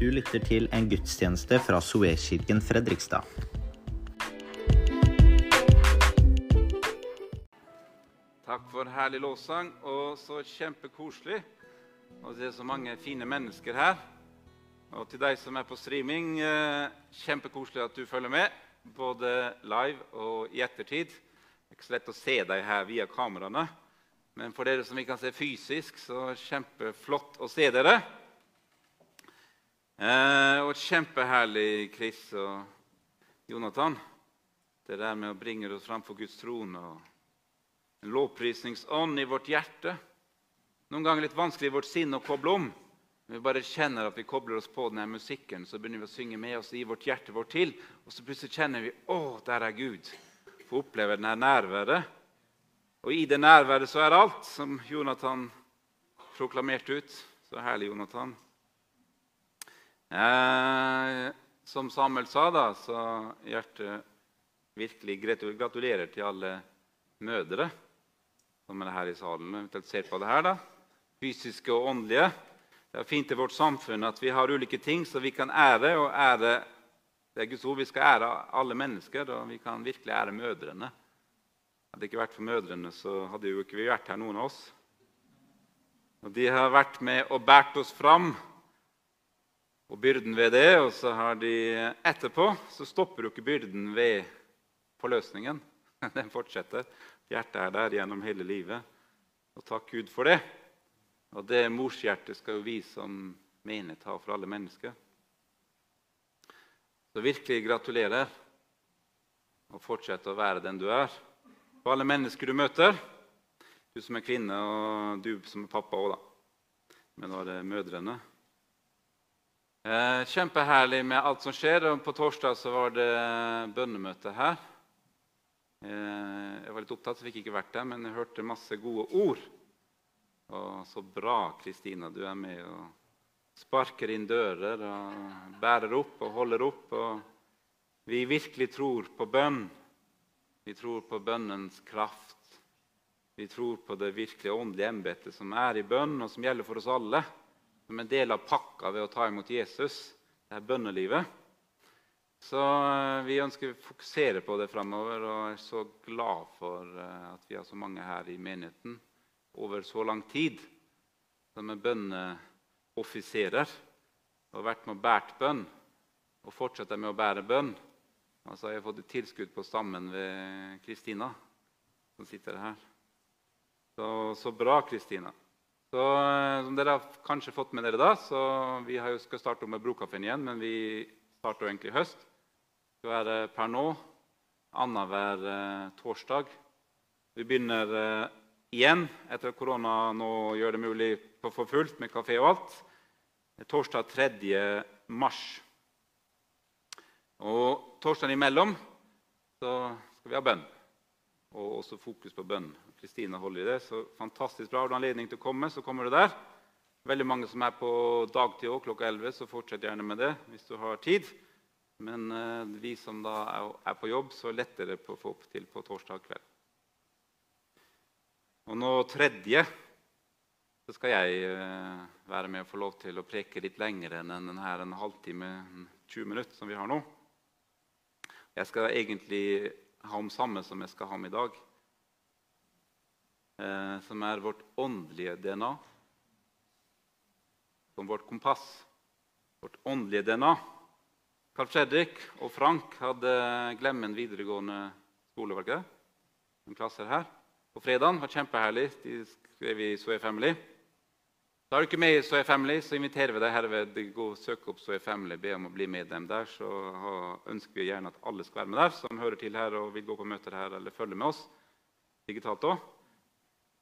Du lytter til en gudstjeneste fra Soekirken Fredrikstad. Takk for herlig lovsang, og så kjempekoselig. Det er så mange fine mennesker her. Og til deg som er på streaming, eh, kjempekoselig at du følger med, både live og i ettertid. Det er ikke så lett å se deg her via kameraene, men for dere som vi kan se fysisk, så kjempeflott å se dere. Eh, og kjempeherlig, Chris og Jonathan, det der med å bringe oss fram for Guds trone. og en lovprisningsånd i vårt hjerte. Noen ganger litt vanskelig i vårt sinn å koble om. Men vi bare kjenner at vi kobler oss på denne musikken, så begynner vi å synge med oss i vårt hjerte vårt til. Og så plutselig kjenner vi å, der er Gud. Får oppleve denne nærværet. Og i det nærværet så er alt, som Jonathan proklamerte ut. Så herlig, Jonathan. Eh, som Samuel sa, da, så hjertet virkelig gratulerer til alle mødre som er her i salen. Eventuelt ser på det her, da. Fysiske og åndelige. Det er fint i vårt samfunn at vi har ulike ting så vi kan ære. og ære det er Guds ord. Vi skal ære alle mennesker, og vi kan virkelig ære mødrene. Hadde det ikke vært for mødrene, så hadde jo ikke vi vært her, noen av oss. Og De har vært med og båret oss fram, og byrden ved det. Og så har de etterpå så stopper jo ikke byrden ved forløsningen. Den fortsetter. Hjertet er der gjennom hele livet. Og takk Gud for det. Og det morshjertet skal jo vi som menighet ha for alle mennesker. Så virkelig gratulerer, og fortsett å være den du er. For alle mennesker du møter, du som er kvinne, og du som er pappa òg, da. Men nå er det mødrene. Eh, kjempeherlig med alt som skjer. og På torsdag så var det bønnemøte her. Eh, jeg var litt opptatt, så fikk ikke vært der, men jeg hørte masse gode ord. Og så bra, Kristina, du er med og sparker inn dører og bærer opp og holder opp. Og vi virkelig tror på bønn. Vi tror på bønnens kraft. Vi tror på det virkelige åndelige embetet som er i bønn, og som gjelder for oss alle. Som en del av pakka ved å ta imot Jesus, det er bønnelivet. Så vi ønsker å fokusere på det framover, og er så glad for at vi har så mange her i menigheten over så lang tid som er bønneoffiserer og har vært med og båret bønn og fortsetter med å bære bønn. Altså, jeg har fått et tilskudd på stammen ved Kristina, som sitter her. Så, så bra, Kristina. Så, som dere har kanskje fått med dere da, så Vi skal starte med Brokaffen igjen, men vi starter egentlig i høst. Det skal være per nå annenhver eh, torsdag. Vi begynner eh, igjen etter at korona nå gjør det mulig å få fullt med kafé og alt. Torsdag 3. mars. Og torsdagen imellom så skal vi ha bønn, og også fokus på bønn. Kristina holder i det, så fantastisk bra. Har du anledning til å komme, så kommer du der. Veldig mange som er på dagtid òg, klokka 11, så fortsett gjerne med det hvis du har tid. Men eh, vi som da er, på jobb, så lettere på å få opp til på torsdag kveld. Og nå tredje så skal jeg eh, være med og få lov til å preke litt lenger enn denne en halvtime, 20 minutter som vi har nå. Jeg skal egentlig ha om samme som jeg skal ha om i dag. Eh, som er vårt åndelige DNA. Som vårt kompass. Vårt åndelige DNA. Carl Fredrik og Frank hadde Glemmen videregående skole. var det? En klasse her. På fredagen var kjempeherlig. De skrev i Soe Family. Da er du ikke med i Soe Family, så inviterer vi deg herved. Gå og Søk opp Soe Family, be om å bli med dem der. Så ønsker vi gjerne at alle skal være med der, som hører til her og vil gå på møter her eller følge med oss digitalt òg.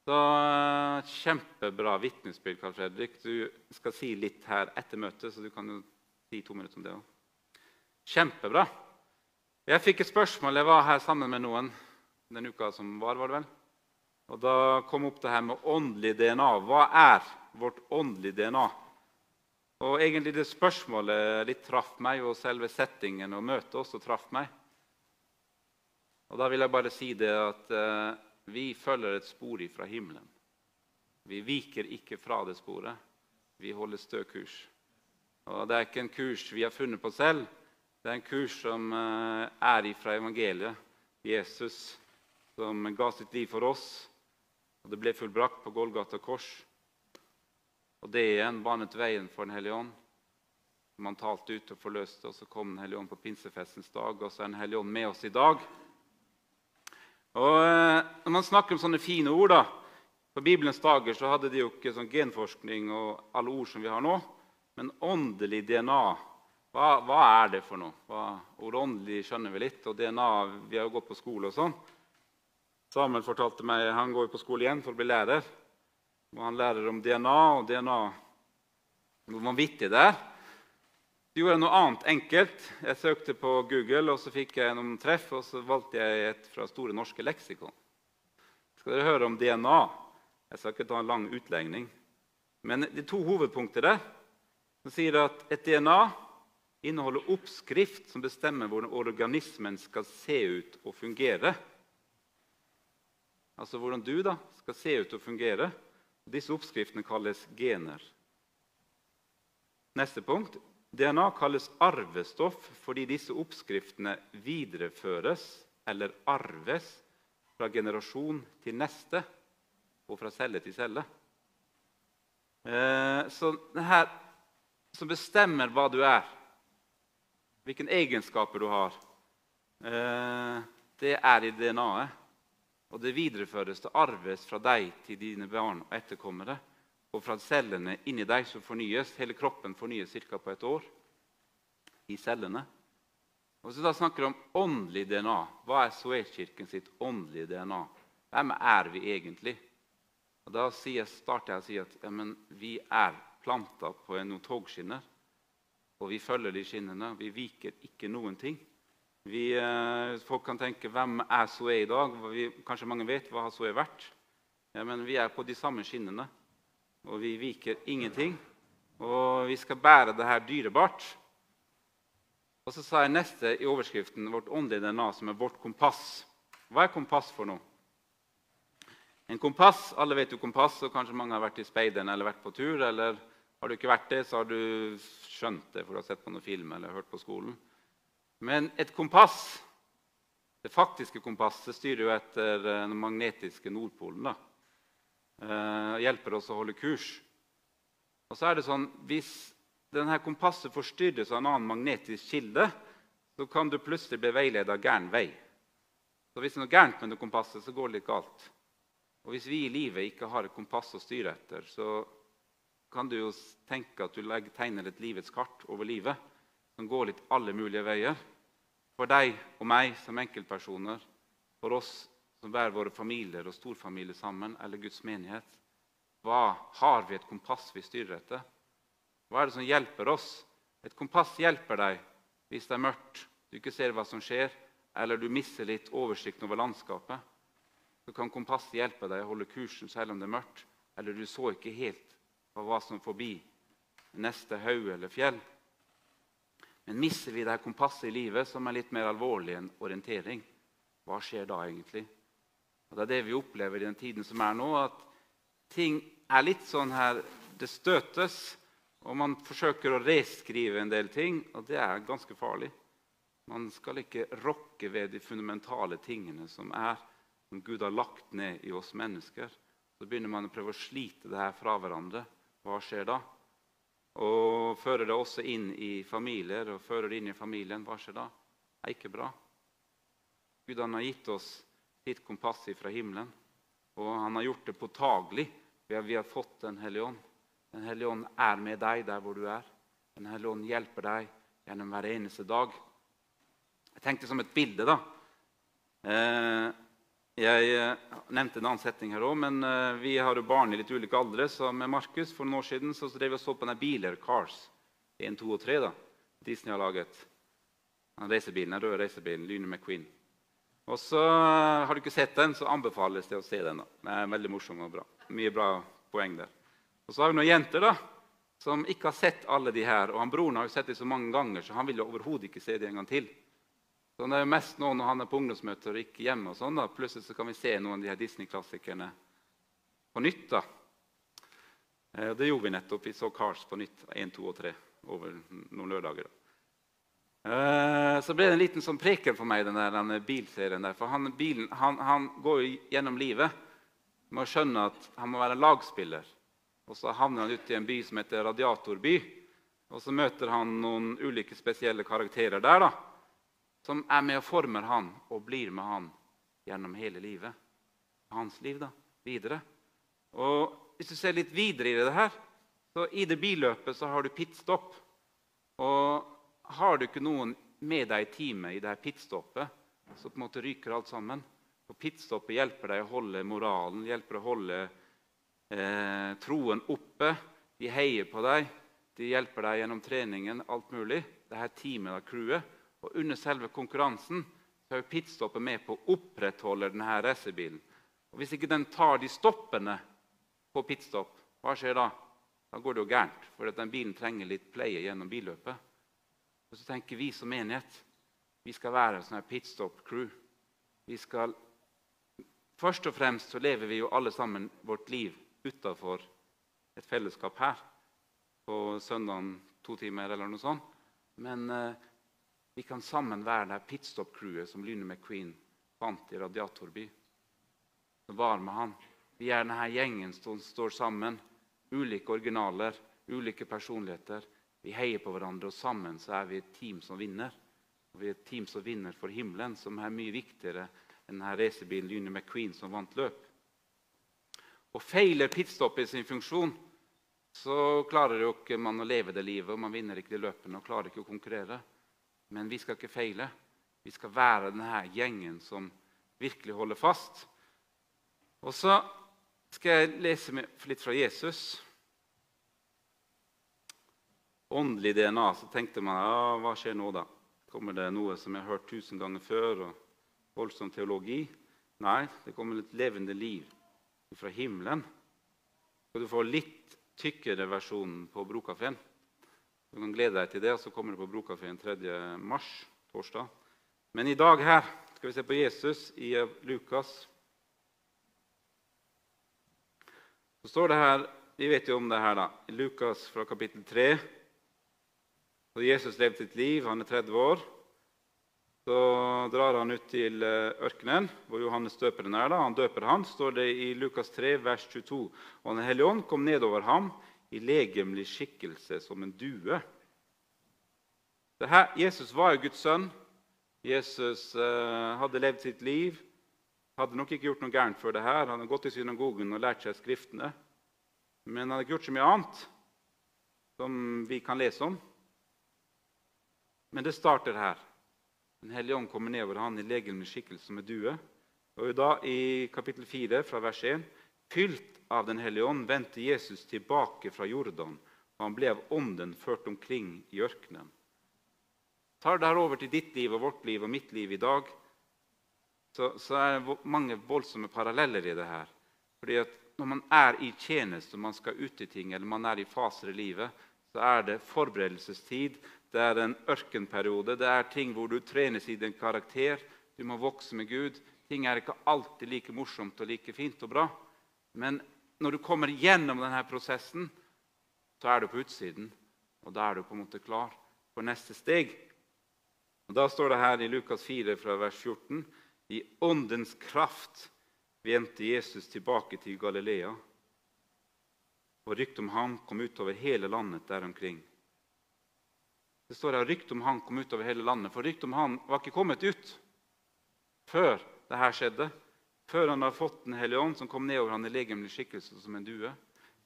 Så Kjempebra vitnesbyrd, Karl Fredrik. Du skal si litt her etter møtet, så du kan jo si to minutter om det òg. Kjempebra. Jeg fikk et spørsmål. Jeg var her sammen med noen den uka som var. var det vel? Og Da kom opp det her med åndelig DNA. Hva er vårt åndelige DNA? Og egentlig det spørsmålet litt traff meg, og selve settingen og møtet også traff meg. Og Da vil jeg bare si det at eh, vi følger et spor fra himmelen. Vi viker ikke fra det sporet. Vi holder stø kurs. Og Det er ikke en kurs vi har funnet på selv. Det er en kurs som eh, er ifra evangeliet. Jesus som ga sitt liv for oss, og det ble fullbrakt på Golgata kors. Og det igjen banet veien for Den hellige ånd. Man talte ut og forløste, og så kom Den hellige ånd på pinsefestens dag, og så er Den hellige ånd med oss i dag. Og eh, Når man snakker om sånne fine ord da, På Bibelens dager så hadde de jo ikke sånn genforskning og alle ord som vi har nå. Men åndelig DNA, hva, hva er det for noe? Hva, ordet åndelig skjønner vi litt, og DNA Vi har jo gått på skole og sånn. Samuel fortalte meg han går på skole igjen for å bli lærer. Og han lærer om DNA og DNA hvor vanvittig det er. Gjorde jeg noe annet enkelt. Jeg søkte på Google, og så fikk jeg noen treff. Og så valgte jeg et fra Store norske leksikon. Skal dere høre om DNA? Jeg skal ikke ta en lang utlegning. Men de to hovedpunkter der som sier at et DNA inneholder oppskrift som bestemmer hvordan organismen skal se ut og fungere. Altså hvordan du da skal se ut og fungere. Disse oppskriftene kalles gener. Neste punkt. DNA kalles arvestoff fordi disse oppskriftene videreføres eller arves fra generasjon til neste og fra celle til celle. Eh, så det her som bestemmer hva du er, hvilke egenskaper du har, eh, det er i DNA-et. Og det videreføres, det arves fra deg til dine barn og etterkommere. Og fra cellene inni deg så fornyes. Hele kroppen fornyes ca. på et år i cellene. Og så da snakker vi om åndelig DNA. Hva er Soekirken sitt åndelige DNA? Hvem er vi egentlig? Og Da starter jeg å si at ja, vi er planta på noen togskinner. Og vi følger de skinnene. Vi viker ikke noen ting. Vi, eh, folk kan tenke hvem er Soe i dag? Vi, kanskje mange vet hva har vært? Ja, men vi er på de samme skinnene, og vi viker ingenting. Og vi skal bære det her dyrebart. Og så sa jeg neste i overskriften vårt åndelige DNA, som er vårt kompass. Hva er kompass for noe? En kompass, Alle vet jo kompass, og kanskje mange har vært i speideren eller vært på tur. Eller har du ikke vært det, så har du skjønt det, for du har sett på noen film eller hørt på skolen. Men et kompass, det faktiske kompasset, styrer jo etter eh, den magnetiske nordpolen. da. Eh, hjelper oss å holde kurs. Og så er det sånn, Hvis denne kompasset forstyrres av en annen magnetisk kilde, så kan du plutselig bli veiledet av gæren vei. Så Hvis det er noe gærent med det kompasset, så går det litt galt. Og Hvis vi i livet ikke har et kompass å styre etter, så kan du jo tenke at du tegner et livets kart over livet som går litt alle mulige veier. For deg og meg som enkeltpersoner, for oss som bærer våre familier og storfamilier sammen, eller Guds menighet. Hva Har vi et kompass vi styrer etter? Hva er det som hjelper oss? Et kompass hjelper deg hvis det er mørkt, du ikke ser hva som skjer, eller du mister litt oversikten over landskapet. Så kan kompasset hjelpe deg å holde kursen selv om det er mørkt, eller du så ikke helt hva som forbi neste haug eller fjell. Men mister vi det kompasset i livet, som er litt mer alvorlig enn orientering, hva skjer da egentlig? Og Det er det vi opplever i den tiden som er nå, at ting er litt sånn her Det støtes, og man forsøker å reskrive en del ting, og det er ganske farlig. Man skal ikke rokke ved de fundamentale tingene som er, som Gud har lagt ned i oss mennesker. Så begynner man å prøve å slite det her fra hverandre. Hva skjer da? og fører det også inn i familier og fører det inn i familien, hva skjer da? Det er ikke bra. Gud han har gitt oss sitt kompass fra himmelen, og han har gjort det påtagelig ved at vi har fått Den hellige ånd. Den hellige ånd er med deg der hvor du er. Den hellige ånd hjelper deg gjennom hver eneste dag. Jeg tenkte som et bilde, da. Eh, jeg eh, nevnte en annen setning her òg, men eh, vi har jo barn i litt ulike aldre. Så med Markus for noen år siden så drev vi og så på denne biler, Cars 1, 2 og 3. da, Disney har laget. Den reisebilen, den røde reisebilen, Lyne McQueen. Og så eh, Har du ikke sett den, så anbefales det å se den. da. Den er veldig morsom og bra. Mye bra poeng der. Og så har vi noen jenter da, som ikke har sett alle de her. og han Broren har jo sett dem så mange ganger, så han vil jo overhodet ikke se dem en gang til. Så det er mest nå når han er på ungdomsmøter og ikke hjemme. og sånn da. Plutselig så kan vi se noen av de her Disney-klassikerne på nytt. da. Eh, Det gjorde vi nettopp. Vi så Cars på nytt 1, 2 og 3 over noen lørdager. da. Eh, Så ble det en liten sånn preken for meg, den der bilserien. der. For han, bilen, han, han går gjennom livet med å skjønne at han må være lagspiller. Og så havner han ute i en by som heter Radiatorby. Og så møter han noen ulike spesielle karakterer der da, som er med og former han og blir med han gjennom hele livet. Hans liv da, videre. Og Hvis du ser litt videre i det her, så i det billøpet så har du pitstop. Og har du ikke noen med deg i teamet i det her pitstoppet, så på en måte ryker alt sammen. Og Pitstoppet hjelper deg å holde moralen, hjelper å holde eh, troen oppe. De heier på deg, de hjelper deg gjennom treningen, alt mulig. Det her teamet og crewet. Og under selve konkurransen så er pitstoppet med på å opprettholde denne racerbilen. Og Hvis ikke den tar de stoppene på pitstop, hva skjer da? Da går det jo gærent, for den bilen trenger litt pleie gjennom billøpet. Og så tenker vi som menighet vi skal være en sånn pitstop-crew. Vi skal Først og fremst så lever vi jo alle sammen vårt liv utafor et fellesskap her på søndagen to timer eller noe sånt. Men eh, vi kan sammen være det pitstop-crewet som Lyne McQueen fant i Radiatorby. Som var med han. Vi er denne gjengen som står sammen. Ulike originaler, ulike personligheter. Vi heier på hverandre, og sammen så er vi et team som vinner. Og vi er et team som vinner for himmelen, som er mye viktigere enn denne racerbilen Junior McQueen som vant løp. Og feiler pitstoppet sin funksjon, så klarer jo ikke man å leve det livet, og man vinner ikke de løpene og klarer ikke å konkurrere. Men vi skal ikke feile. Vi skal være denne gjengen som virkelig holder fast. Og så skal jeg lese litt fra Jesus. Åndelig DNA. Så tenkte man ja, hva skjer nå, da? Kommer det noe som jeg har hørt tusen ganger før? og voldsom teologi. Nei, det kommer et levende liv fra himmelen. Skal du får litt tykkere versjonen på Brokafeen. Du kan glede deg til det, og så kommer det på Brokafeen 3. mars, torsdag. Men i dag her skal vi se på Jesus i Lukas. Så står det her, Vi vet jo om det her, da. Lukas fra kapittel 3. Så Jesus levde sitt liv, han er 30 år. Så drar han ut til ørkenen, hvor Johannes døperen er. da. Han døper han, står det i Lukas 3, vers 22. Og Den hellige ånd kom nedover ham i legemlig skikkelse som en due. Her, Jesus var jo Guds sønn. Jesus eh, hadde levd sitt liv. Hadde nok ikke gjort noe gærent før det her. Han hadde gått i synagogen og lært seg Skriftene. Men han hadde ikke gjort så mye annet som vi kan lese om. Men det starter her. Den hellige ånd kommer nedover han i legemlig skikkelse som en due. Og da I kapittel 4, fra vers 1, fylt av Den hellige ånd, vendte Jesus tilbake fra Jordan, og han ble av ånden ført omkring i ørkenen. Tar det her over til ditt liv og vårt liv og mitt liv i dag, så, så er det mange voldsomme paralleller i det her. Fordi at Når man er i tjeneste, man skal ut i ting, eller man er i faser i livet, så er det forberedelsestid, det er en ørkenperiode. Det er ting hvor du trenes i din karakter. Du må vokse med Gud. Ting er ikke alltid like morsomt og like fint og bra. Men når du kommer gjennom denne prosessen, så er du på utsiden. Og da er du på en måte klar for neste steg. Og Da står det her i Lukas 4, fra vers 14.: I åndens kraft vendte Jesus tilbake til Galilea. Og ryktet om ham kom utover hele landet der omkring. Det står her ryktet om han kom ut over hele landet. For ryktet om han var ikke kommet ut før dette skjedde. Før han hadde fått Den hellige ånd, som kom ned over han i legemlig skikkelse som en due.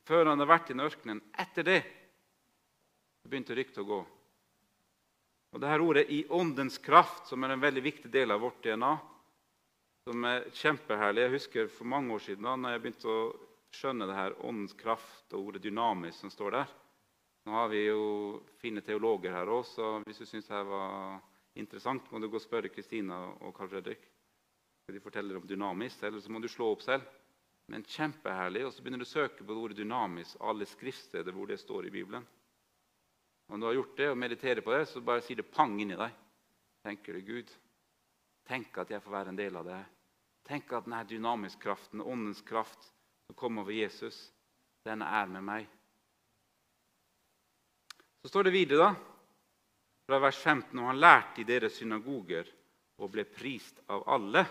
Før han hadde vært i ørkenen. Etter det begynte ryktet å gå. Og det her Ordet 'i åndens kraft', som er en veldig viktig del av vårt DNA, som er kjempeherlig Jeg husker for mange år siden da jeg begynte å skjønne det her åndens kraft og ordet 'dynamisk' som står der. Nå har vi jo fine teologer her òg, så hvis du syns dette var interessant, må du gå og spørre Kristina og Karl Fredrik. De fortelle om dynamisk, eller så må du slå opp selv. Men kjempeherlig. Og så begynner du å søke på ordet dynamisk alle skriftsteder hvor det står i Bibelen. Og når du har gjort det og mediterer på det, så bare sier det pang inni deg. Tenker du Gud, tenk at jeg får være en del av det. Tenk at denne dynamisk kraften, åndens kraft, som kommer over Jesus, den er med meg. Så står det videre, da, fra vers 15, og han lærte i deres synagoger og ble prist av alle.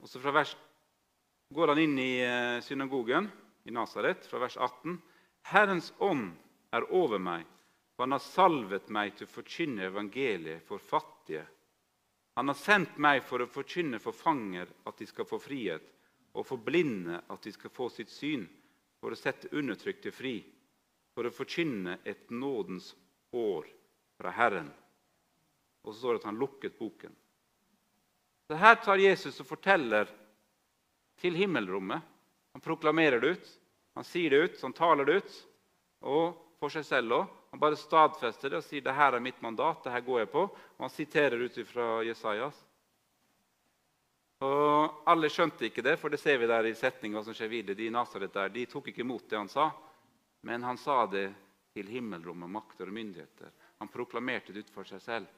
Og så fra vers, går han inn i eh, synagogen i Nasaret, fra vers 18. Herrens ånd er over meg, for han har salvet meg til å forkynne evangeliet for fattige. Han har sendt meg for å forkynne for fanger at de skal få frihet, og for blinde at de skal få sitt syn, for å sette undertrykte fri, for å forkynne et nådens år fra Herren. Og så står det at han lukket boken. Så Her tar Jesus og forteller til himmelrommet. Han proklamerer det ut, han sier det ut, han taler det ut. Og for seg selv òg. Han bare stadfester det og sier det her er mitt mandat. det her går jeg på. Og han siterer ut fra Jesajas. Og Alle skjønte ikke det, for det ser vi der i setninga som skjer videre. De i Nasaret der, de tok ikke imot det han sa, men han sa det til himmelrommet, makter og myndigheter. Han proklamerte det utenfor seg selv.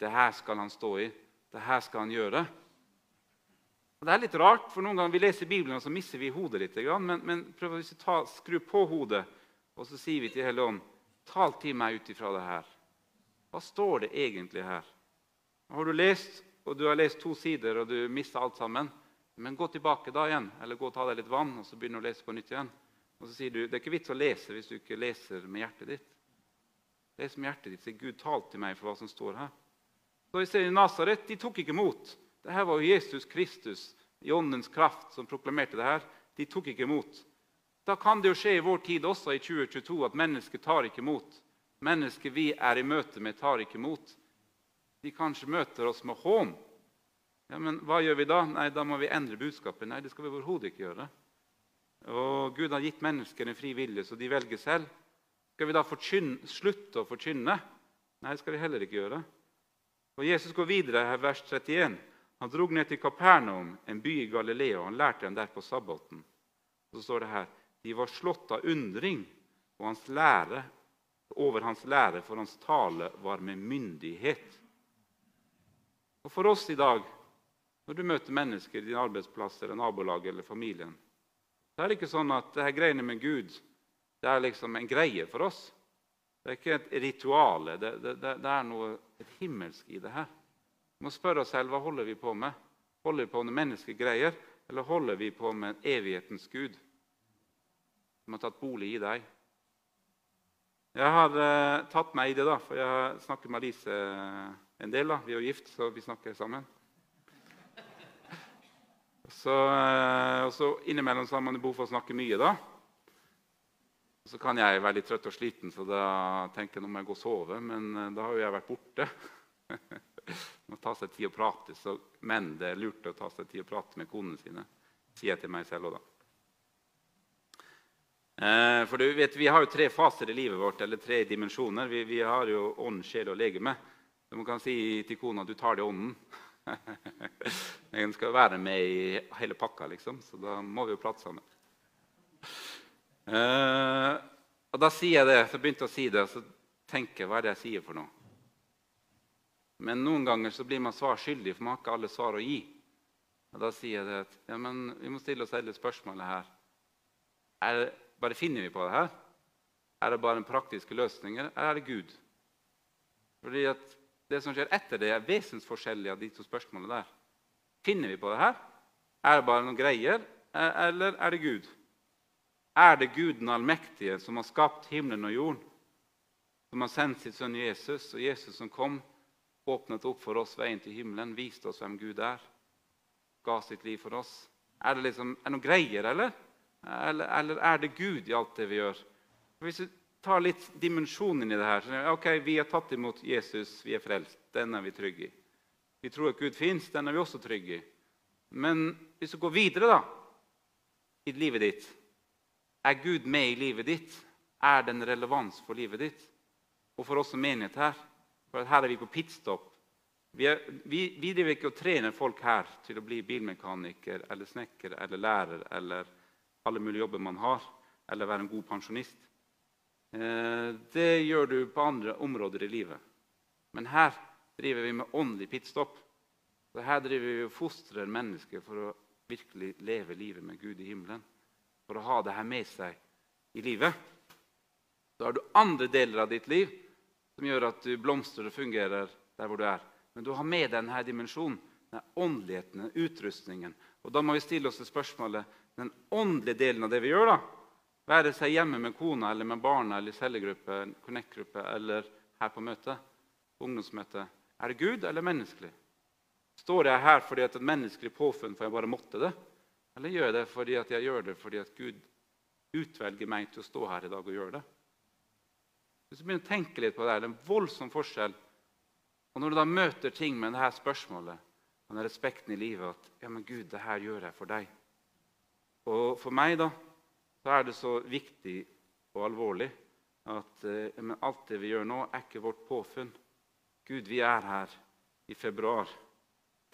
Det her skal han stå i. Det her skal han gjøre. Og Det er litt rart, for noen ganger vi leser Bibelen og så mister vi hodet litt. Men, men prøv å ta, skru på hodet, og så sier vi til Hellige Ånd Tal til meg ut ifra det her. Hva står det egentlig her? Har du lest, og du har lest to sider, og du mister alt sammen, men gå tilbake da igjen, eller gå og ta deg litt vann, og så begynne å lese på nytt igjen. Og så sier du det er ikke vits å lese hvis du ikke leser med hjertet ditt. Les med hjertet ditt. Sier Gud, tal til meg for hva som står her. Så vi ser i Nasaret de tok ikke imot. Dette var jo Jesus Kristus i åndens kraft som proklamerte det her. De tok ikke imot. Da kan det jo skje i vår tid også, i 2022, at mennesket tar ikke imot. Mennesket vi er i møte med, tar ikke imot. De kanskje møter oss med hån. Ja, Men hva gjør vi da? Nei, Da må vi endre budskapet. Nei, det skal vi overhodet ikke gjøre. Og Gud har gitt mennesker en fri vilje, så de velger selv. Skal vi da slutte å forkynne? Nei, det skal vi heller ikke gjøre. Og Jesus går videre her, vers 31. Han drog ned til Kapernaum, en by i Galilea, og han lærte dem der på sabbaten. Så står det her de var slått av undring hans lære, over hans lære, for hans tale var med myndighet. Og For oss i dag, når du møter mennesker i din arbeidsplass eller nabolag eller familien, så er det ikke sånn at det her greiene med Gud det er liksom en greie for oss. Det er ikke et rituale. Det, det, det, er noe et himmelsk i det her. Vi må spørre oss selv hva holder vi på med. Holder vi på med menneskegreier, eller holder vi på med evighetens Gud, som har tatt bolig i deg? Jeg har uh, tatt meg i det, da, for jeg har snakket med Alice en del. da. Vi er jo gift, så vi snakker sammen. Så, uh, og så Innimellom så har man behov for å snakke mye. da. Så kan jeg være litt trøtt og sliten, så da tenker jeg nå må jeg gå og sove. Men eh, da har jo jeg vært borte. må ta seg tid å prate, så, Men det er lurt å ta seg tid å prate med konene sine, sier jeg til meg selv òg, da. Eh, for du vet, Vi har jo tre faser i livet vårt, eller tre dimensjoner. Vi, vi har jo ånd, sjel og legeme. Man kan si til kona du tar det i ånden. Den skal være med i hele pakka, liksom, så da må vi jo prate sammen. Uh, og Da sier jeg det, så begynte jeg å si det, og så tenker jeg hva er det jeg sier for noe. Men noen ganger så blir man svar skyldig, for man har ikke alle svar å gi. Og Da sier jeg det at ja, men vi må stille oss hele spørsmålet her. Er bare finner vi på det her? Er det bare en praktiske løsninger, eller er det Gud? Fordi at Det som skjer etter det, er vesensforskjellig av de to spørsmålene der. Finner vi på det her? Er det bare noen greier, eller er det Gud? Er det Gud den allmektige som har skapt himmelen og jorden, som har sendt sitt sønn Jesus, og Jesus som kom, åpnet opp for oss veien til himmelen, viste oss hvem Gud er, ga sitt liv for oss? Er det liksom, er noen greier, eller? eller? eller? er det Gud i alt det vi gjør? Hvis vi tar litt dimensjonen i det her ok, Vi har tatt imot Jesus, vi er frelst. Den er vi trygge i. Vi tror at Gud fins, den er vi også trygge i. Men hvis du går videre da, i livet ditt er Gud med i livet ditt? Er det en relevans for livet ditt? Og for oss som menighet her. For her er vi på pitstop. Vi, er, vi, vi driver ikke og trener folk her til å bli bilmekaniker eller snekker eller lærer eller alle mulige jobber man har, eller være en god pensjonist. Eh, det gjør du på andre områder i livet. Men her driver vi med åndelig pitstop. Så her driver vi og fostrer mennesker for å virkelig leve livet med Gud i himmelen for å ha det her med seg i livet. Så har du andre deler av ditt liv som gjør at du blomstrer og fungerer der hvor du er. Men du har med deg denne dimensjonen, den åndeligheten, den utrustningen. Og Da må vi stille oss det spørsmålet den åndelige delen av det vi gjør. da, Være seg hjemme med kona eller med barna eller i cellegruppe, connect-gruppe eller her på møtet, ungdomsmøtet. Er det Gud eller menneskelig? Står jeg her fordi at et menneskelig påfunn for jeg bare måtte det? Eller gjør jeg det fordi at jeg gjør det fordi at Gud utvelger meg til å stå her i dag og gjøre det? Hvis du begynner å tenke litt på det, det er en voldsom forskjell. Og Når du da møter ting med dette spørsmålet den respekten i livet at ja, men Gud, det her gjør jeg for deg. Og For meg da, så er det så viktig og alvorlig at eh, alt det vi gjør nå, er ikke vårt påfunn. Gud, vi er her i februar,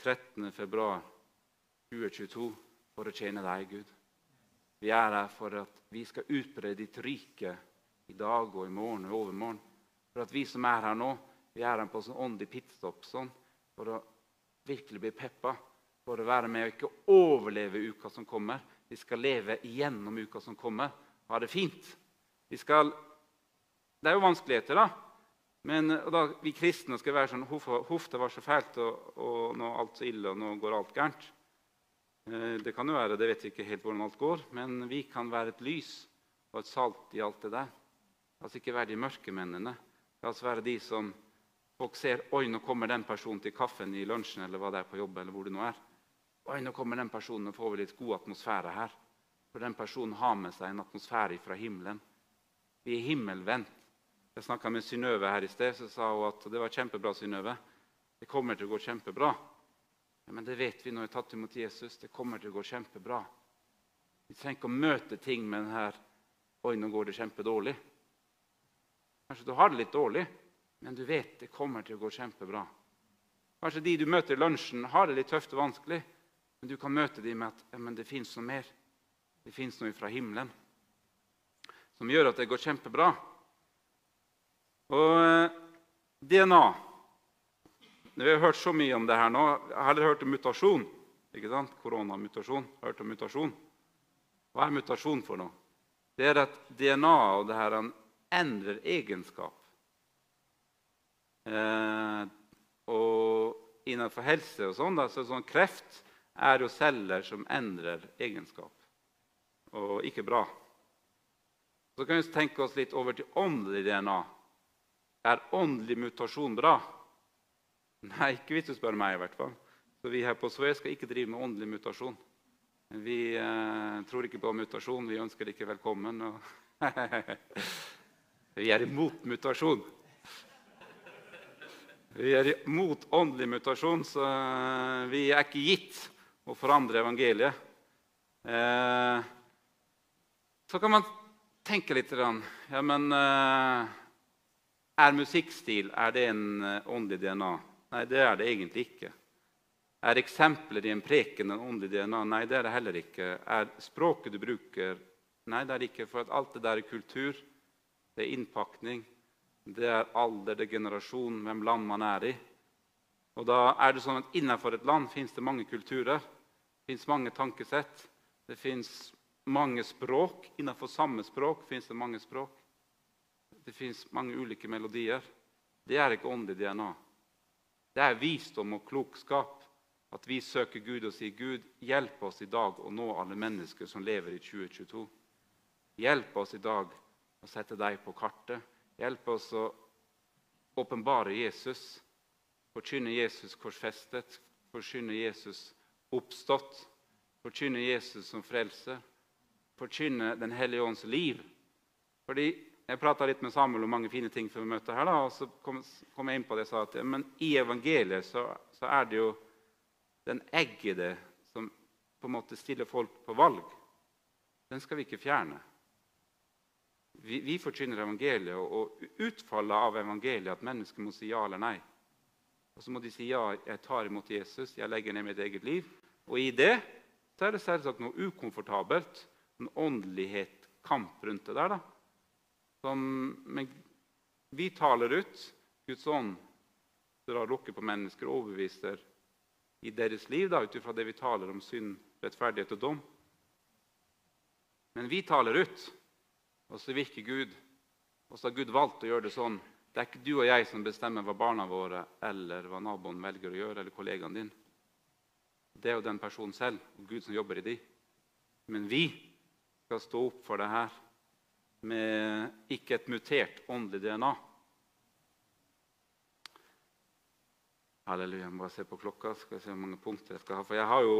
13. februar 2022 for å tjene deg, Gud. Vi er her for at vi skal utbre ditt rike i dag og i morgen og overmorgen. For at vi som er her nå, vi er her på sånn åndelig pitstop sånn, for å virkelig bli peppa. For å være med og ikke overleve uka som kommer. Vi skal leve igjennom uka som kommer. Ha det fint. Vi skal Det er jo vanskeligheter, da. Men da, vi kristne skal være sånn Huff, det var så fælt, og, og nå er alt så ille, og nå går alt gærent. Eh, det kan jo være, det vet vi ikke helt hvordan alt går, men vi kan være et lys og et salt i alt det der. La oss ikke være de mørke mennene. La oss være de som folk ser Oi, nå kommer den personen til kaffen i lunsjen eller hva det er på jobb. eller hvor det nå er. Oi, nå kommer den personen, og får vi litt god atmosfære her. For den personen har med seg en atmosfære fra himmelen. Vi er himmelvendt. Jeg snakka med Synnøve her i sted, så sa hun at det var kjempebra. Synøve. Det kommer til å gå kjempebra. Ja, men det vet vi når vi har tatt imot Jesus. Det kommer til å gå kjempebra. Vi trenger ikke å møte ting med den her Oi, nå går det kjempedårlig. Kanskje du har det litt dårlig, men du vet det kommer til å gå kjempebra. Kanskje de du møter i lunsjen, har det litt tøft og vanskelig, men du kan møte dem med at ja, men det fins noe mer. Det fins noe fra himmelen som gjør at det går kjempebra. Og eh, DNA Vi har hørt så mye om det her nå. Jeg har hørt om mutasjon. ikke sant? Koronamutasjon. Hørt om mutasjon. Hva er mutasjon for noe? Det er at DNA og det her endrer egenskap. Eh, og innenfor helse og sånn, da, så sånn kreft er jo celler som endrer egenskap. Og ikke bra. Så kan vi tenke oss litt over til åndelig DNA. Er åndelig mutasjon bra? Nei, ikke hvis du spør meg. i hvert fall. Så Vi her på Sve skal ikke drive med åndelig mutasjon. Vi eh, tror ikke på mutasjon. Vi ønsker det ikke velkommen. vi er imot mutasjon. Vi er imot åndelig mutasjon, så eh, vi er ikke gitt å forandre evangeliet. Eh, så kan man tenke litt Ja, men eh, er musikkstil er det en eh, åndelig DNA? Nei, det er det egentlig ikke. Er eksempler i en preken en åndelig DNA? Nei, det er det heller ikke. Er språket du bruker? Nei, det er det ikke. For alt det der er kultur, det er innpakning, det er alder, det er generasjon, hvem land man er i. Og da er det sånn at Innenfor et land fins det mange kulturer, det fins mange tankesett. Det fins mange språk. Innenfor samme språk fins det mange språk. Det fins mange ulike melodier. Det er ikke åndelig DNA. Det er visdom og klokskap at vi søker Gud og sier, 'Gud, hjelp oss i dag å nå alle mennesker som lever i 2022.' Hjelp oss i dag å sette deg på kartet. Hjelp oss å åpenbare Jesus, forkynne Jesus korsfestet, forkynne Jesus oppstått, forkynne Jesus som frelser, forkynne Den hellige ånds liv. Fordi jeg prata litt med Samuel om mange fine ting før vi møtte her. Da, og så kom, kom, jeg inn på det og sa at men i evangeliet så, så, er det jo den eggede som på en måte stiller folk på valg. Den skal vi ikke fjerne. Vi, vi forkynner evangeliet, og, utfallet av evangeliet at mennesker må si ja eller nei. Og så må de si ja, jeg tar imot Jesus, jeg legger ned mitt eget liv. Og i det så er det selvsagt noe ukomfortabelt, en åndelighet, kamp rundt det der. da. Som vi taler ut. Guds ånd drar lukker på mennesker og overbeviser i deres liv da, ut ifra det vi taler om synd, rettferdighet og dom. Men vi taler ut. Og så virker Gud. Og så har Gud valgt å gjøre det sånn. Det er ikke du og jeg som bestemmer hva barna våre eller hva naboen velger å gjøre, eller kollegaen din. Det er jo den personen selv og Gud som jobber i de. Men vi skal stå opp for det her med ikke et mutert åndelig DNA. Halleluja. Jeg må bare se på klokka. skal jeg se hvor mange punkter jeg skal ha. For jeg har jo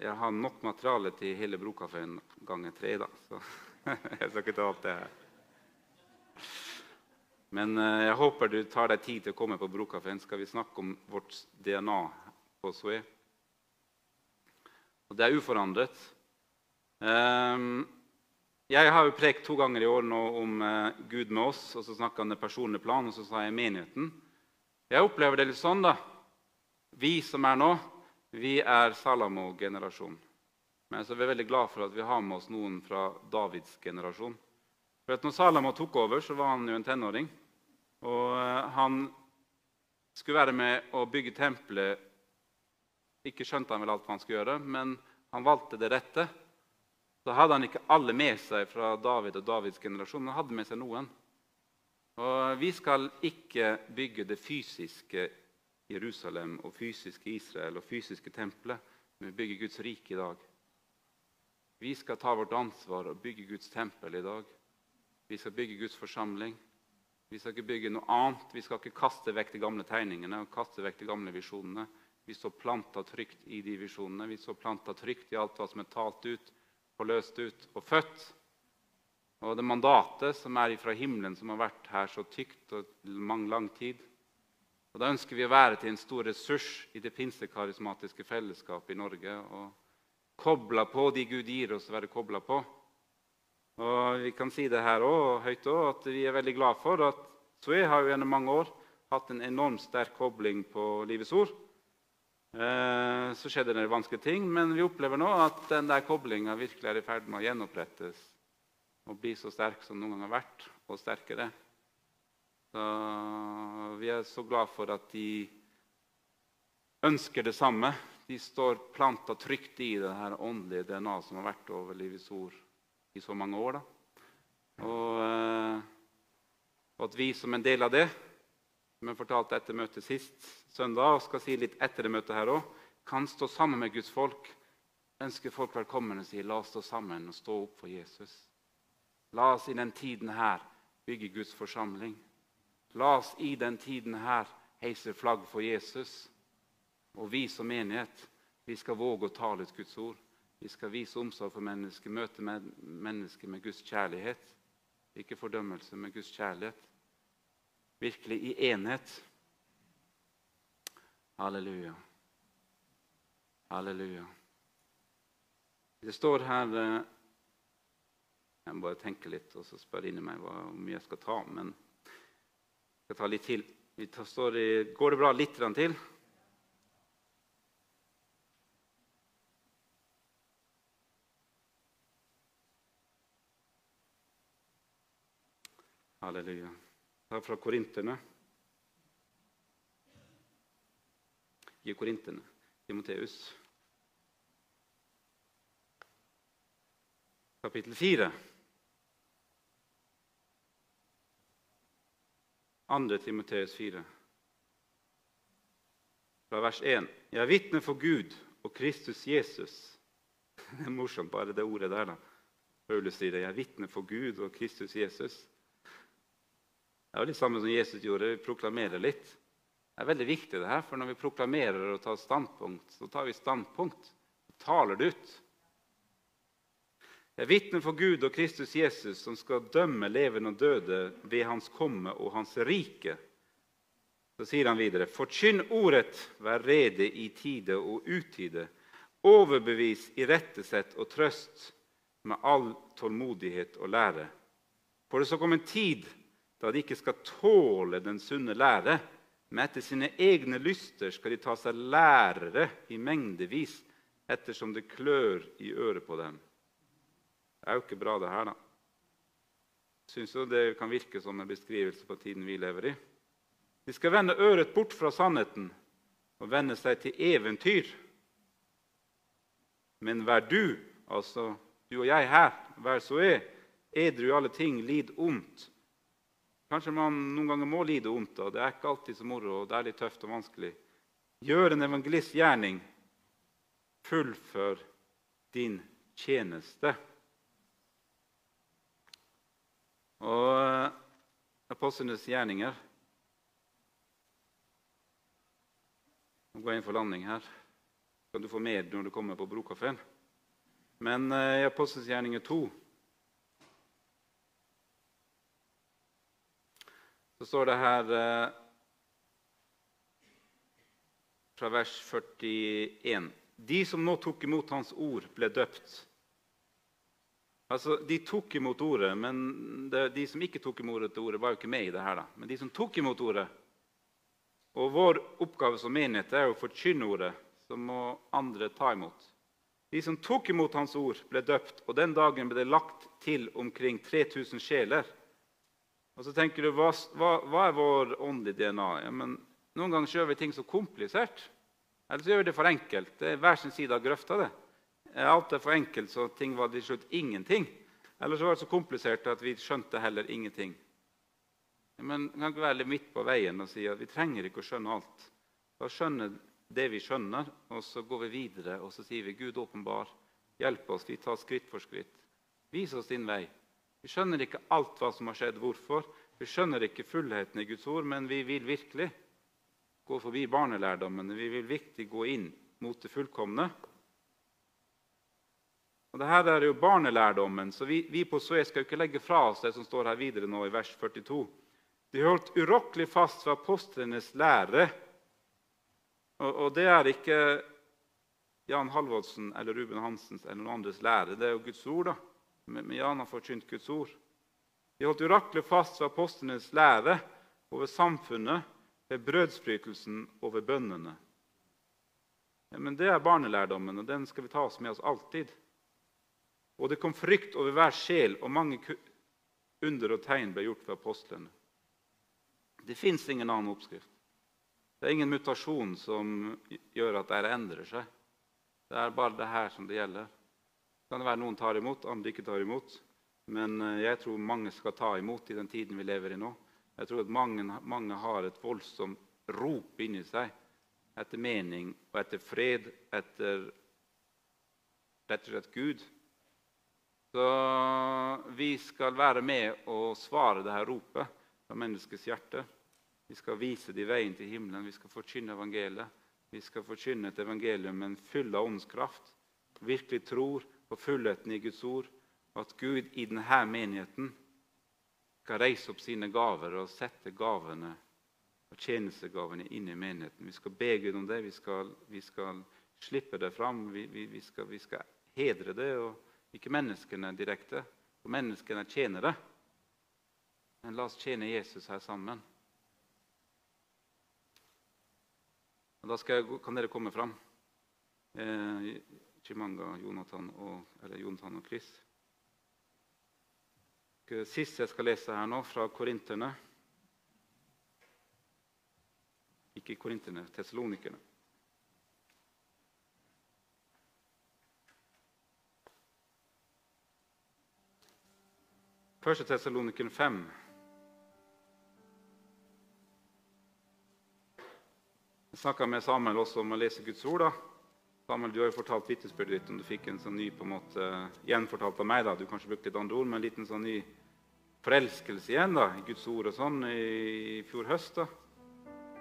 jeg har nok materiale til hele Brokafeen ganger tre. da, så jeg skal ikke ta alt det her. Men eh, jeg håper du tar deg tid til å komme på Brokaffen. Skal vi snakke om vårt DNA på Soe. Og det er uforandret. Um, jeg har jo prekt to ganger i år nå om uh, Gud med oss, og så snakka han det personlige plan, og så sa jeg menigheten. Jeg opplever det litt sånn, da. Vi som er nå, vi er Salamo-generasjon. Men så er vi veldig glad for at vi har med oss noen fra Davids generasjon. For at når Salama tok over, så var han jo en tenåring. Og uh, han skulle være med å bygge tempelet. Ikke skjønte han vel alt han skulle gjøre, men han valgte det rette. Så hadde han ikke alle med seg fra David og Davids generasjon, han hadde med seg noen. Og Vi skal ikke bygge det fysiske Jerusalem og fysiske Israel og fysiske tempelet, men vi bygger Guds rike i dag. Vi skal ta vårt ansvar og bygge Guds tempel i dag. Vi skal bygge Guds forsamling. Vi skal ikke bygge noe annet. Vi skal ikke kaste vekk de gamle tegningene og kaste vekk de gamle visjonene. Vi står planta trygt i de visjonene. Vi står planta trygt i alt hva som er talt ut, forløst ut og født. Og det mandatet som er fra himmelen, som har vært her så tykt og lang, lang tid. Og Da ønsker vi å være til en stor ressurs i det pinsekarismatiske fellesskapet i Norge. Og kobla på de Gud gir oss å være kobla på. Og Vi kan si det her også, høyt òg, at vi er veldig glad for at Sue har jo gjennom mange år hatt en enormt sterk kobling på Livets ord. Eh, så skjedde det vanskelige ting, men vi opplever nå at den der koblinga virkelig er i ferd med å gjenopprettes og bli så sterk som noen gang har vært, og sterkere. Så vi er så glad for at de ønsker det samme. De står planta trygt i det her åndelige DNA som har vært over Livets ord i så mange år. Og, eh, og at vi som en del av det, som jeg fortalte etter møtet sist søndag, og skal si litt etter det møtet her òg, kan stå sammen med Guds folk. Ønsker folk velkommen og si la oss stå sammen og stå opp for Jesus. La oss i den tiden her bygge Guds forsamling. La oss i den tiden her heise flagg for Jesus. Og vi som menighet vi skal våge å tale ut Guds ord. Vi skal vise omsorg for mennesker, møte med mennesker med Guds kjærlighet. Ikke fordømmelse, men Guds kjærlighet. Virkelig i enhet. Halleluja. Halleluja. Det står her eh, jeg må bare tenke litt og så spørre inni meg hvor mye jeg skal ta. Men jeg skal ta litt til. I, går det bra litt til? Halleluja. Det er fra korinterne. I korinterne. Timoteus. Kapittel 4. 2. Timoteus 4, fra vers 1. Jeg er vitne for Gud og Kristus Jesus. Det er morsomt, bare det ordet der. da. Paulus sier det. Jeg er vitne for Gud og Kristus Jesus. Det er jo litt samme som Jesus gjorde. Vi proklamerer litt. Det er veldig viktig, det her, for når vi proklamerer og tar standpunkt, så tar vi standpunkt. Taler det ut. Jeg vitner for Gud og Kristus Jesus, som skal dømme levende og døde ved Hans komme og Hans rike. Så sier han videre.: Forkynn ordet, vær rede i tide og utide. Overbevis, irettesett og trøst med all tålmodighet og lære. For det skal komme en tid da de ikke skal tåle den sunne lære, men etter sine egne lyster skal de ta seg lærere i mengdevis, ettersom det klør i øret på dem. Det er jo ikke bra, det her, da. Syns jo det kan virke som en beskrivelse på tiden vi lever i. De skal vende øret bort fra sannheten og vende seg til eventyr. Men vær du, altså du og jeg her, vær så er, edru i alle ting, lid ondt. Kanskje man noen ganger må lide vondt. og det er ikke alltid så moro, og det er litt tøft og vanskelig. Gjør en evangelists gjerning. Fullfør din tjeneste. Og eh, apostlenes gjerninger Nå går jeg inn for landing her. Kan du få mer når du kommer på Brokafeen? Men eh, i Apostlenes gjerninger 2 så står det her eh, fra vers 41 De som nå tok imot hans ord, ble døpt. Altså, De tok imot ordet, men det, de som ikke tok imot ordet, var jo ikke med i det her. da. Men de som tok imot ordet Og vår oppgave som menighet er å forkynne ordet, så må andre ta imot. De som tok imot hans ord, ble døpt, og den dagen ble det lagt til omkring 3000 sjeler. Og så tenker du, hva, hva, hva er vår åndelige DNA? Ja, men Noen ganger gjør vi ting så komplisert. Eller så gjør vi det for enkelt. Det er hver sin side av grøfta. det. Alt er for enkelt, så ting var til slutt ingenting. Eller så var det så komplisert at vi skjønte heller ingenting. Men vi kan ikke være litt midt på veien og si at vi trenger ikke å skjønne alt. Bare skjønne det vi skjønner, og så går vi videre og så sier vi Gud åpenbar. Hjelp oss. Vi tar skritt for skritt. Vis oss din vei. Vi skjønner ikke alt hva som har skjedd, hvorfor. Vi skjønner ikke fullheten i Guds ord, men vi vil virkelig gå forbi barnelærdommene. Vi vil virkelig gå inn mot det fullkomne. Og Dette er jo barnelærdommen, så vi, vi på Suez skal jo ikke legge fra oss det som står her videre nå i vers 42. De holdt urokkelig fast ved apostlenes lære. Og, og, det er ikke Jan Halvodsen eller Ruben Hansens eller noen andres lære. Det er jo Guds ord. da. Men Jan har forkynt Guds ord. De holdt uraklet fast ved apostlenes lære over samfunnet ved brødsbrytelsen og ved bønnene. Ja, men Det er barnelærdommen, og den skal vi ta oss med oss alltid. Og det kom frykt over hver sjel, og mange under og tegn ble gjort ved apostlene. Det fins ingen annen oppskrift. Det er ingen mutasjon som gjør at dette endrer seg. Det er bare det her som det gjelder. Det være noen tar imot, andre ikke tar imot. Men eh, jeg tror mange skal ta imot i den tiden vi lever i nå. Jeg tror at mange, mange har et voldsomt rop inni seg etter mening og etter fred, etter rett og slett Gud. Så vi skal være med og svare det her ropet fra menneskets hjerte. Vi skal vise dem veien til himmelen, vi skal forkynne evangeliet. Vi skal forkynne et evangelium med en full av åndskraft. Virkelig tror på fullheten i Guds ord, og at Gud i denne menigheten skal reise opp sine gaver og sette gavene og tjenestegavene inn i menigheten. Vi skal be Gud om det. Vi skal, vi skal slippe det fram. Vi, vi, vi, skal, vi, skal, hedre det, og ikke menneskene direkte. For menneskene tjener det. Men la oss tjene Jesus her sammen. Og da jeg, kan dere komme fram. Eh, Chimanga, Jonathan og, eller Jonathan og Chris. Sist jeg skal lese her nå, fra Korinterne Ikke Korinterne, tesalonikerne. Første Tessalonikerne 5. Jeg snakka med Samuel også om å lese Guds ord. da. Samuel, Du har jo fortalt vitnesbyrdet ditt om du fikk en sånn ny på en måte, gjenfortalt av meg. da, Du kanskje brukte litt andre ord, men en liten sånn ny forelskelse igjen da, i Guds ord og sånn i fjor høst. da.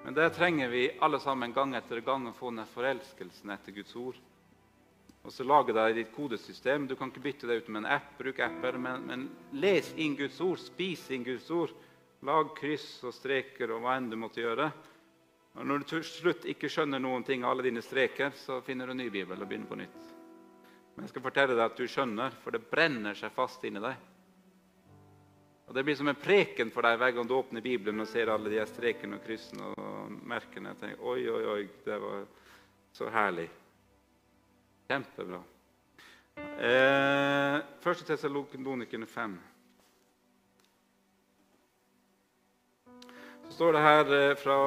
Men der trenger vi alle sammen gang etter gang å få den forelskelsen etter Guds ord. Og så lage deg ditt kodesystem. Du kan ikke bytte det ut med en app. Bruk apper, men, men les inn Guds ord. Spis inn Guds ord. Lag kryss og streker og hva enn du måtte gjøre. Og Når du til slutt ikke skjønner noen ting av alle dine streker, så finner du en ny bibel og begynner på nytt. Men jeg skal fortelle deg at du skjønner, for det brenner seg fast inni deg. Og Det blir som en preken for deg hver gang du åpner Bibelen og ser alle de strekene og kryssene og merkene. Jeg tenker, oi, oi, oi, det var så herlig. Kjempebra. Eh, første Tessalonikerne 5. Så står det her eh, fra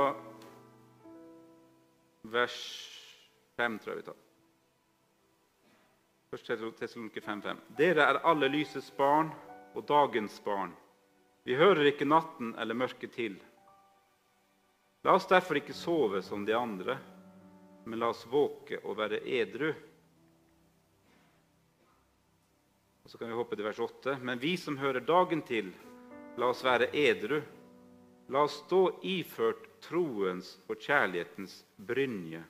vers 5, tror jeg vi tar. Først Tessaloniker 5.5. Dere er alle lysets barn og dagens barn. Vi hører ikke natten eller mørket til. La oss derfor ikke sove som de andre, men la oss våke og være edru. Og Så kan vi hoppe til vers 8. Men vi som hører dagen til, la oss være edru. La oss stå iført troens og kjærlighetens brynje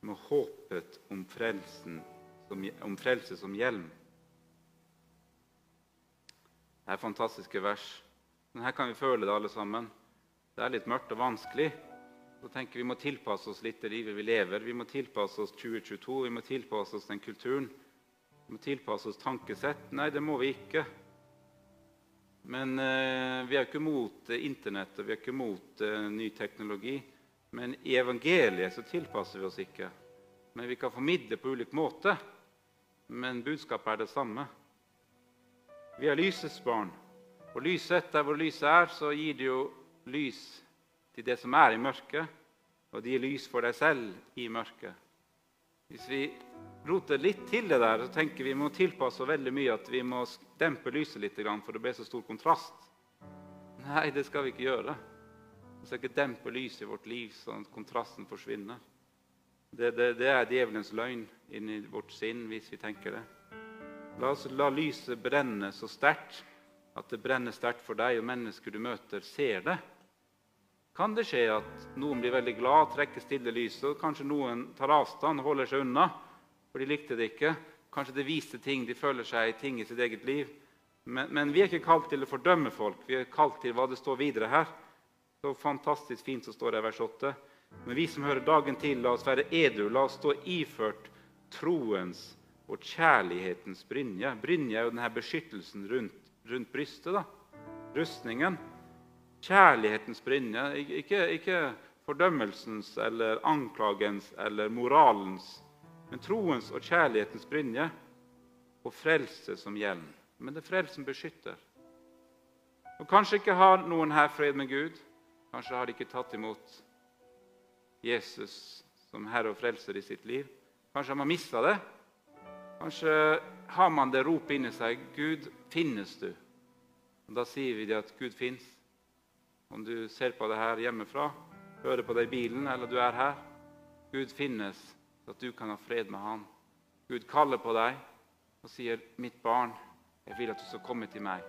med håpet om, frelsen, om frelse som hjelm. Det er fantastiske vers. Men her kan vi føle det, alle sammen. Det er litt mørkt og vanskelig. Så tenker Vi må tilpasse oss litt det livet vi lever. Vi må tilpasse oss 2022, vi må tilpasse oss den kulturen. Vi må tilpasse oss tankesett. Nei, det må vi ikke. Men eh, Vi er ikke mot eh, Internett og vi er ikke mot eh, ny teknologi. Men i evangeliet så tilpasser vi oss ikke. Men vi kan formidle på ulik måte. Men budskapet er det samme. Vi er lysets barn. Og lyset, der hvor lyset er, så gir det jo lys til det som er i mørket, og det gir lys for deg selv i mørket. Hvis vi roter litt til det der, så tenker vi må tilpasse veldig mye at vi må dempe lyset litt, for det blir så stor kontrast. Nei, det skal vi ikke gjøre. Vi skal ikke dempe lyset i vårt liv sånn at kontrasten forsvinner. Det, det, det er djevelens løgn inni vårt sinn hvis vi tenker det. La oss la lyset brenne så sterkt at det brenner sterkt for deg, og mennesker du møter, ser det. Kan det skje at noen blir veldig glad, trekker stille lyset, og kanskje noen tar avstand holder seg unna, for de likte det ikke? Kanskje det viste ting, de føler seg ting i sitt eget liv. Men, men vi er ikke kalt til å fordømme folk, vi er kalt til hva det står videre her. Så fantastisk fint som står det i vers 8. Men vi som hører dagen til, la oss være edru, la oss stå iført troens og kjærlighetens brynje. Brynje er jo denne beskyttelsen rundt, rundt brystet. da. Rustningen. Kjærlighetens brynje. Ikke, ikke fordømmelsens eller anklagens eller moralens, men troens og kjærlighetens brynje. Og frelse som hjelm. Men det er frelsen beskytter. Og Kanskje ikke har noen her fred med Gud. Kanskje har de ikke tatt imot Jesus som Herre og Frelser i sitt liv. Kanskje har man mista det. Kanskje har man det ropet inni seg 'Gud, finnes du?' Og Da sier vi det at Gud fins. Om du ser på det her hjemmefra, hører på det i bilen, eller du er her Gud finnes, så at du kan ha fred med Han. Gud kaller på deg og sier, 'Mitt barn, jeg vil at du skal komme til meg.'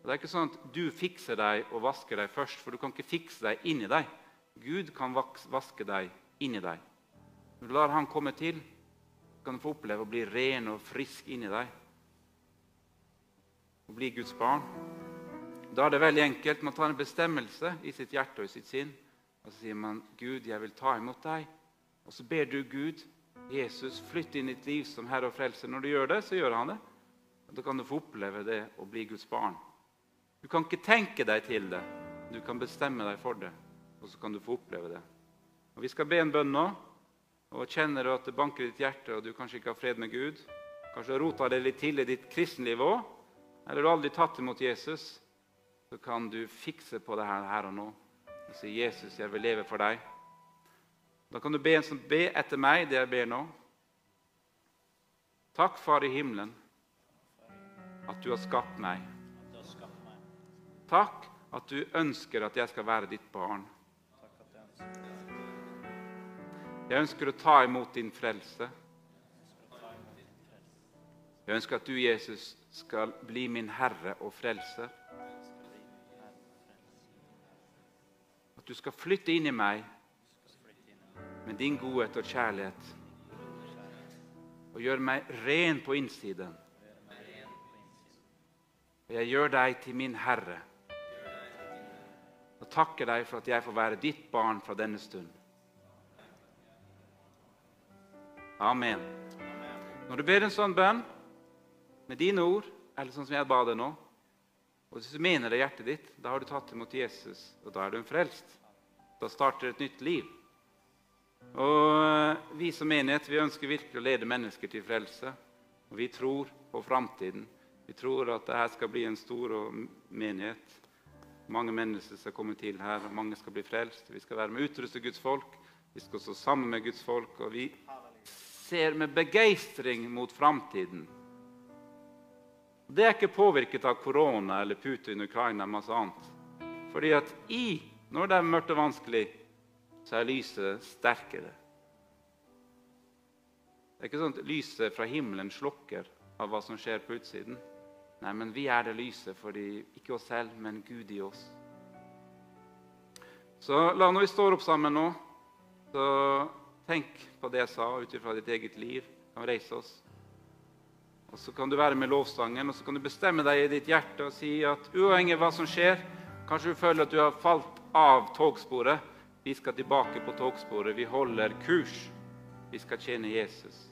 Og Det er ikke sånn at du fikser deg og vasker deg først, for du kan ikke fikse deg inni deg. Gud kan vaske deg inni deg. Når du lar Han komme til, kan du få oppleve å bli ren og frisk inni deg. Å bli Guds barn. Da er det veldig enkelt. Man tar en bestemmelse i sitt hjerte og i sitt sinn. Og så sier man, 'Gud, jeg vil ta imot deg.' Og så ber du Gud, Jesus, flytte inn ditt liv som Herre og Frelser. Når du gjør det, så gjør Han det. Og Da kan du få oppleve det å bli Guds barn. Du kan ikke tenke deg til det. Du kan bestemme deg for det, og så kan du få oppleve det. Og Vi skal be en bønn nå. og Kjenner du at det banker i ditt hjerte, og du kanskje ikke har fred med Gud, kanskje har rota det litt til i ditt kristenliv òg, eller du har aldri tatt imot Jesus, så kan du fikse på det her, her og nå og si 'Jesus, jeg vil leve for deg'. Da kan du be en som be etter meg, det jeg ber nå. Takk, Far i himmelen, at du har skapt meg. Takk at du ønsker at jeg skal være ditt barn. Jeg ønsker å ta imot din frelse. Jeg ønsker at du, Jesus, skal bli min Herre og Frelser. Du skal flytte inn i meg med din godhet og kjærlighet. Og gjøre meg ren på innsiden. Og jeg gjør deg til min Herre. Og takker deg for at jeg får være ditt barn fra denne stund. Amen. Når du ber en sånn bønn med dine ord, eller sånn som jeg ba det nå, og hvis du mener det i hjertet ditt, da har du tatt imot Jesus, og da er du en frelst. Da starter et nytt liv. Og Vi som menighet vi ønsker virkelig å lede mennesker til frelse. Og Vi tror på framtiden. Vi tror at dette skal bli en stor menighet. Mange mennesker skal komme til her, og mange skal bli frelst. Vi skal være med å utruste Guds folk. Vi skal stå sammen med Guds folk. Og vi ser med begeistring mot framtiden. Det er ikke påvirket av korona eller Putin, Ukraina og masse annet. Fordi at i, når det er mørkt og vanskelig, så er lyset sterkere. Det er ikke sånn at lyset fra himmelen slokker av hva som skjer på utsiden. Nei, men vi er det lyset fordi ikke oss selv, men Gud i oss. Så la når vi står opp sammen nå, så tenk på det jeg sa ut ifra ditt eget liv. Kan reise oss. Og Så kan du være med lovsangen og så kan du bestemme deg i ditt hjerte og si at uavhengig av hva som skjer Kanskje du føler at du har falt av togsporet. Vi skal tilbake på togsporet. Vi holder kurs. Vi skal tjene Jesus.